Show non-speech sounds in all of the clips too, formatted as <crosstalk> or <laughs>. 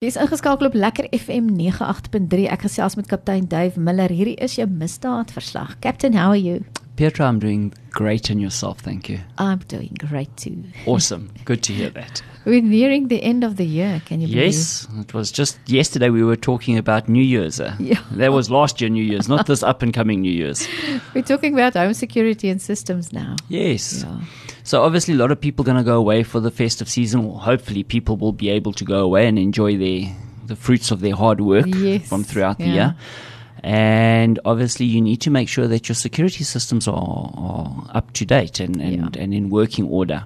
Dis ingeskakel op Lekker FM 98.3. Ek gesels met kaptein Dave Muller. Hierdie is jou misdaadverslag. Captain, how are you? Petra, I'm doing great and yourself, thank you. I'm doing great too. Awesome. Good to hear that. <laughs> We're nearing the end of the year. Can you Yes, it was just yesterday we were talking about New Year's. Uh, Yeah. That was last year New Year's, not this up and coming New Year's. <laughs> We're talking about home security and systems now. Yes. Yeah. So obviously a lot of people going to go away for the festive season. Or hopefully people will be able to go away and enjoy their the fruits of their hard work Yes, from throughout the year. And obviously you need to make sure that your security systems are, are up to date and, and, Yeah. and in working order.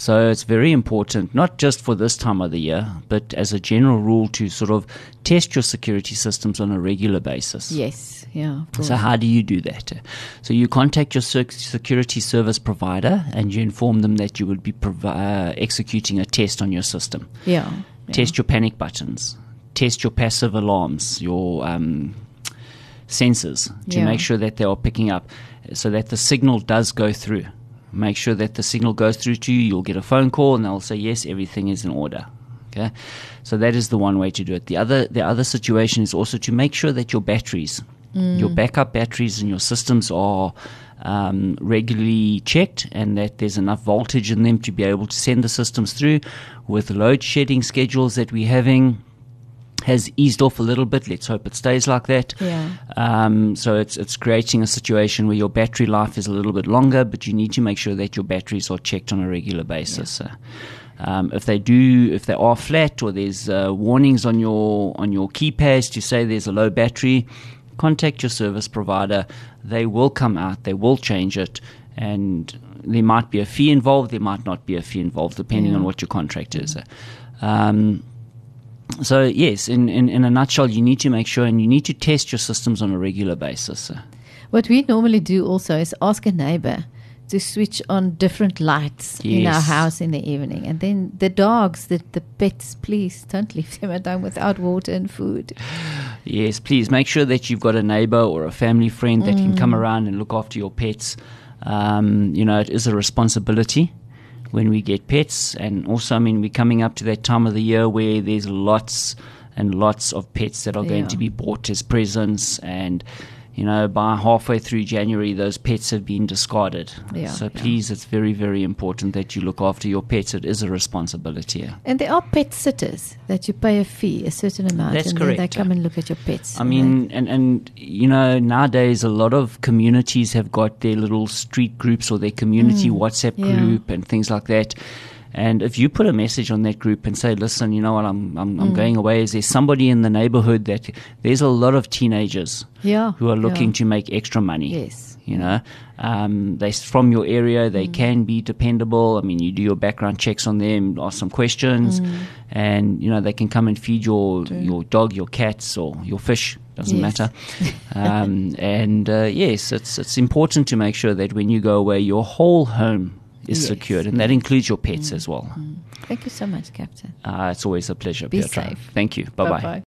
So it's very important, not just for this time of the year, but as a general rule to sort of test your security systems on a regular basis. Yes. Yeah. So how do you do that? So you contact your security service provider and you inform them that you would be provi- uh, executing a test on your system. yeah. yeah. Test your panic buttons. Test your passive alarms, your um, sensors to Yeah. make sure that they are picking up, so that the signal does go through. Make sure that the signal goes through to you. You'll get a phone call and they'll say yes, everything is in order. Okay, so that is the one way to do it. The other, the other situation is also to make sure that your batteries, your backup batteries, and your systems are um, regularly checked, and that there's enough voltage in them to be able to send the systems through. With load shedding schedules that we're having, has eased off a little bit. Let's hope it stays like that. Yeah. Um, so it's it's creating a situation where your battery life is a little bit longer, but you need to make sure that your batteries are checked on a regular basis. Uh, um, if they do, if they are flat or there's uh, warnings on your on your keypads to say there's a low battery, contact your service provider. They will come out. They will change it, and there might be a fee involved. There might not be a fee involved, depending Yeah. on what your contract is. Um, so yes, in, in, in a nutshell, you need to make sure and you need to test your systems on a regular basis. What we normally do also is ask a neighbor to switch on different lights in our house in the evening. And then the dogs, the, the pets, please don't <laughs> leave them at home without water and food. Yes, please make sure that you've got a neighbor or a family friend that can come around and look after your pets. Um, you know, it is a responsibility when we get pets, and also, I mean, we're coming up to that time of the year where there's lots and lots of pets that are going to be bought as presents and. You know, by halfway through January, those pets have been discarded. Yeah, so yeah. please, it's very, very important that you look after your pets. It is a responsibility. And there are pet sitters that you pay a fee, a certain amount, That's and then they come and look at your pets. I mean, and, and you know, nowadays a lot of communities have got their little street groups or their community WhatsApp Mm. yeah. group and things like that. And if you put a message on that group and say, "Listen, you know what? I'm I'm, Mm. I'm going away. Is there somebody in the neighborhood that there's a lot of teenagers yeah, who are looking yeah. to make extra money? Yes. You know, um, they from your area. They Mm. can be dependable. I mean, you do your background checks on them, ask some questions, Mm. and you know they can come and feed your your dog, your cats, or your fish. Doesn't Yes. matter. <laughs> um, and uh, yes, it's it's important to make sure that when you go away, your whole home is Yes. secured, and that includes your pets as well. Thank you so much, Captain. Uh, it's always a pleasure, Be Petra. safe. Thank you. Bye bye. Bye-bye.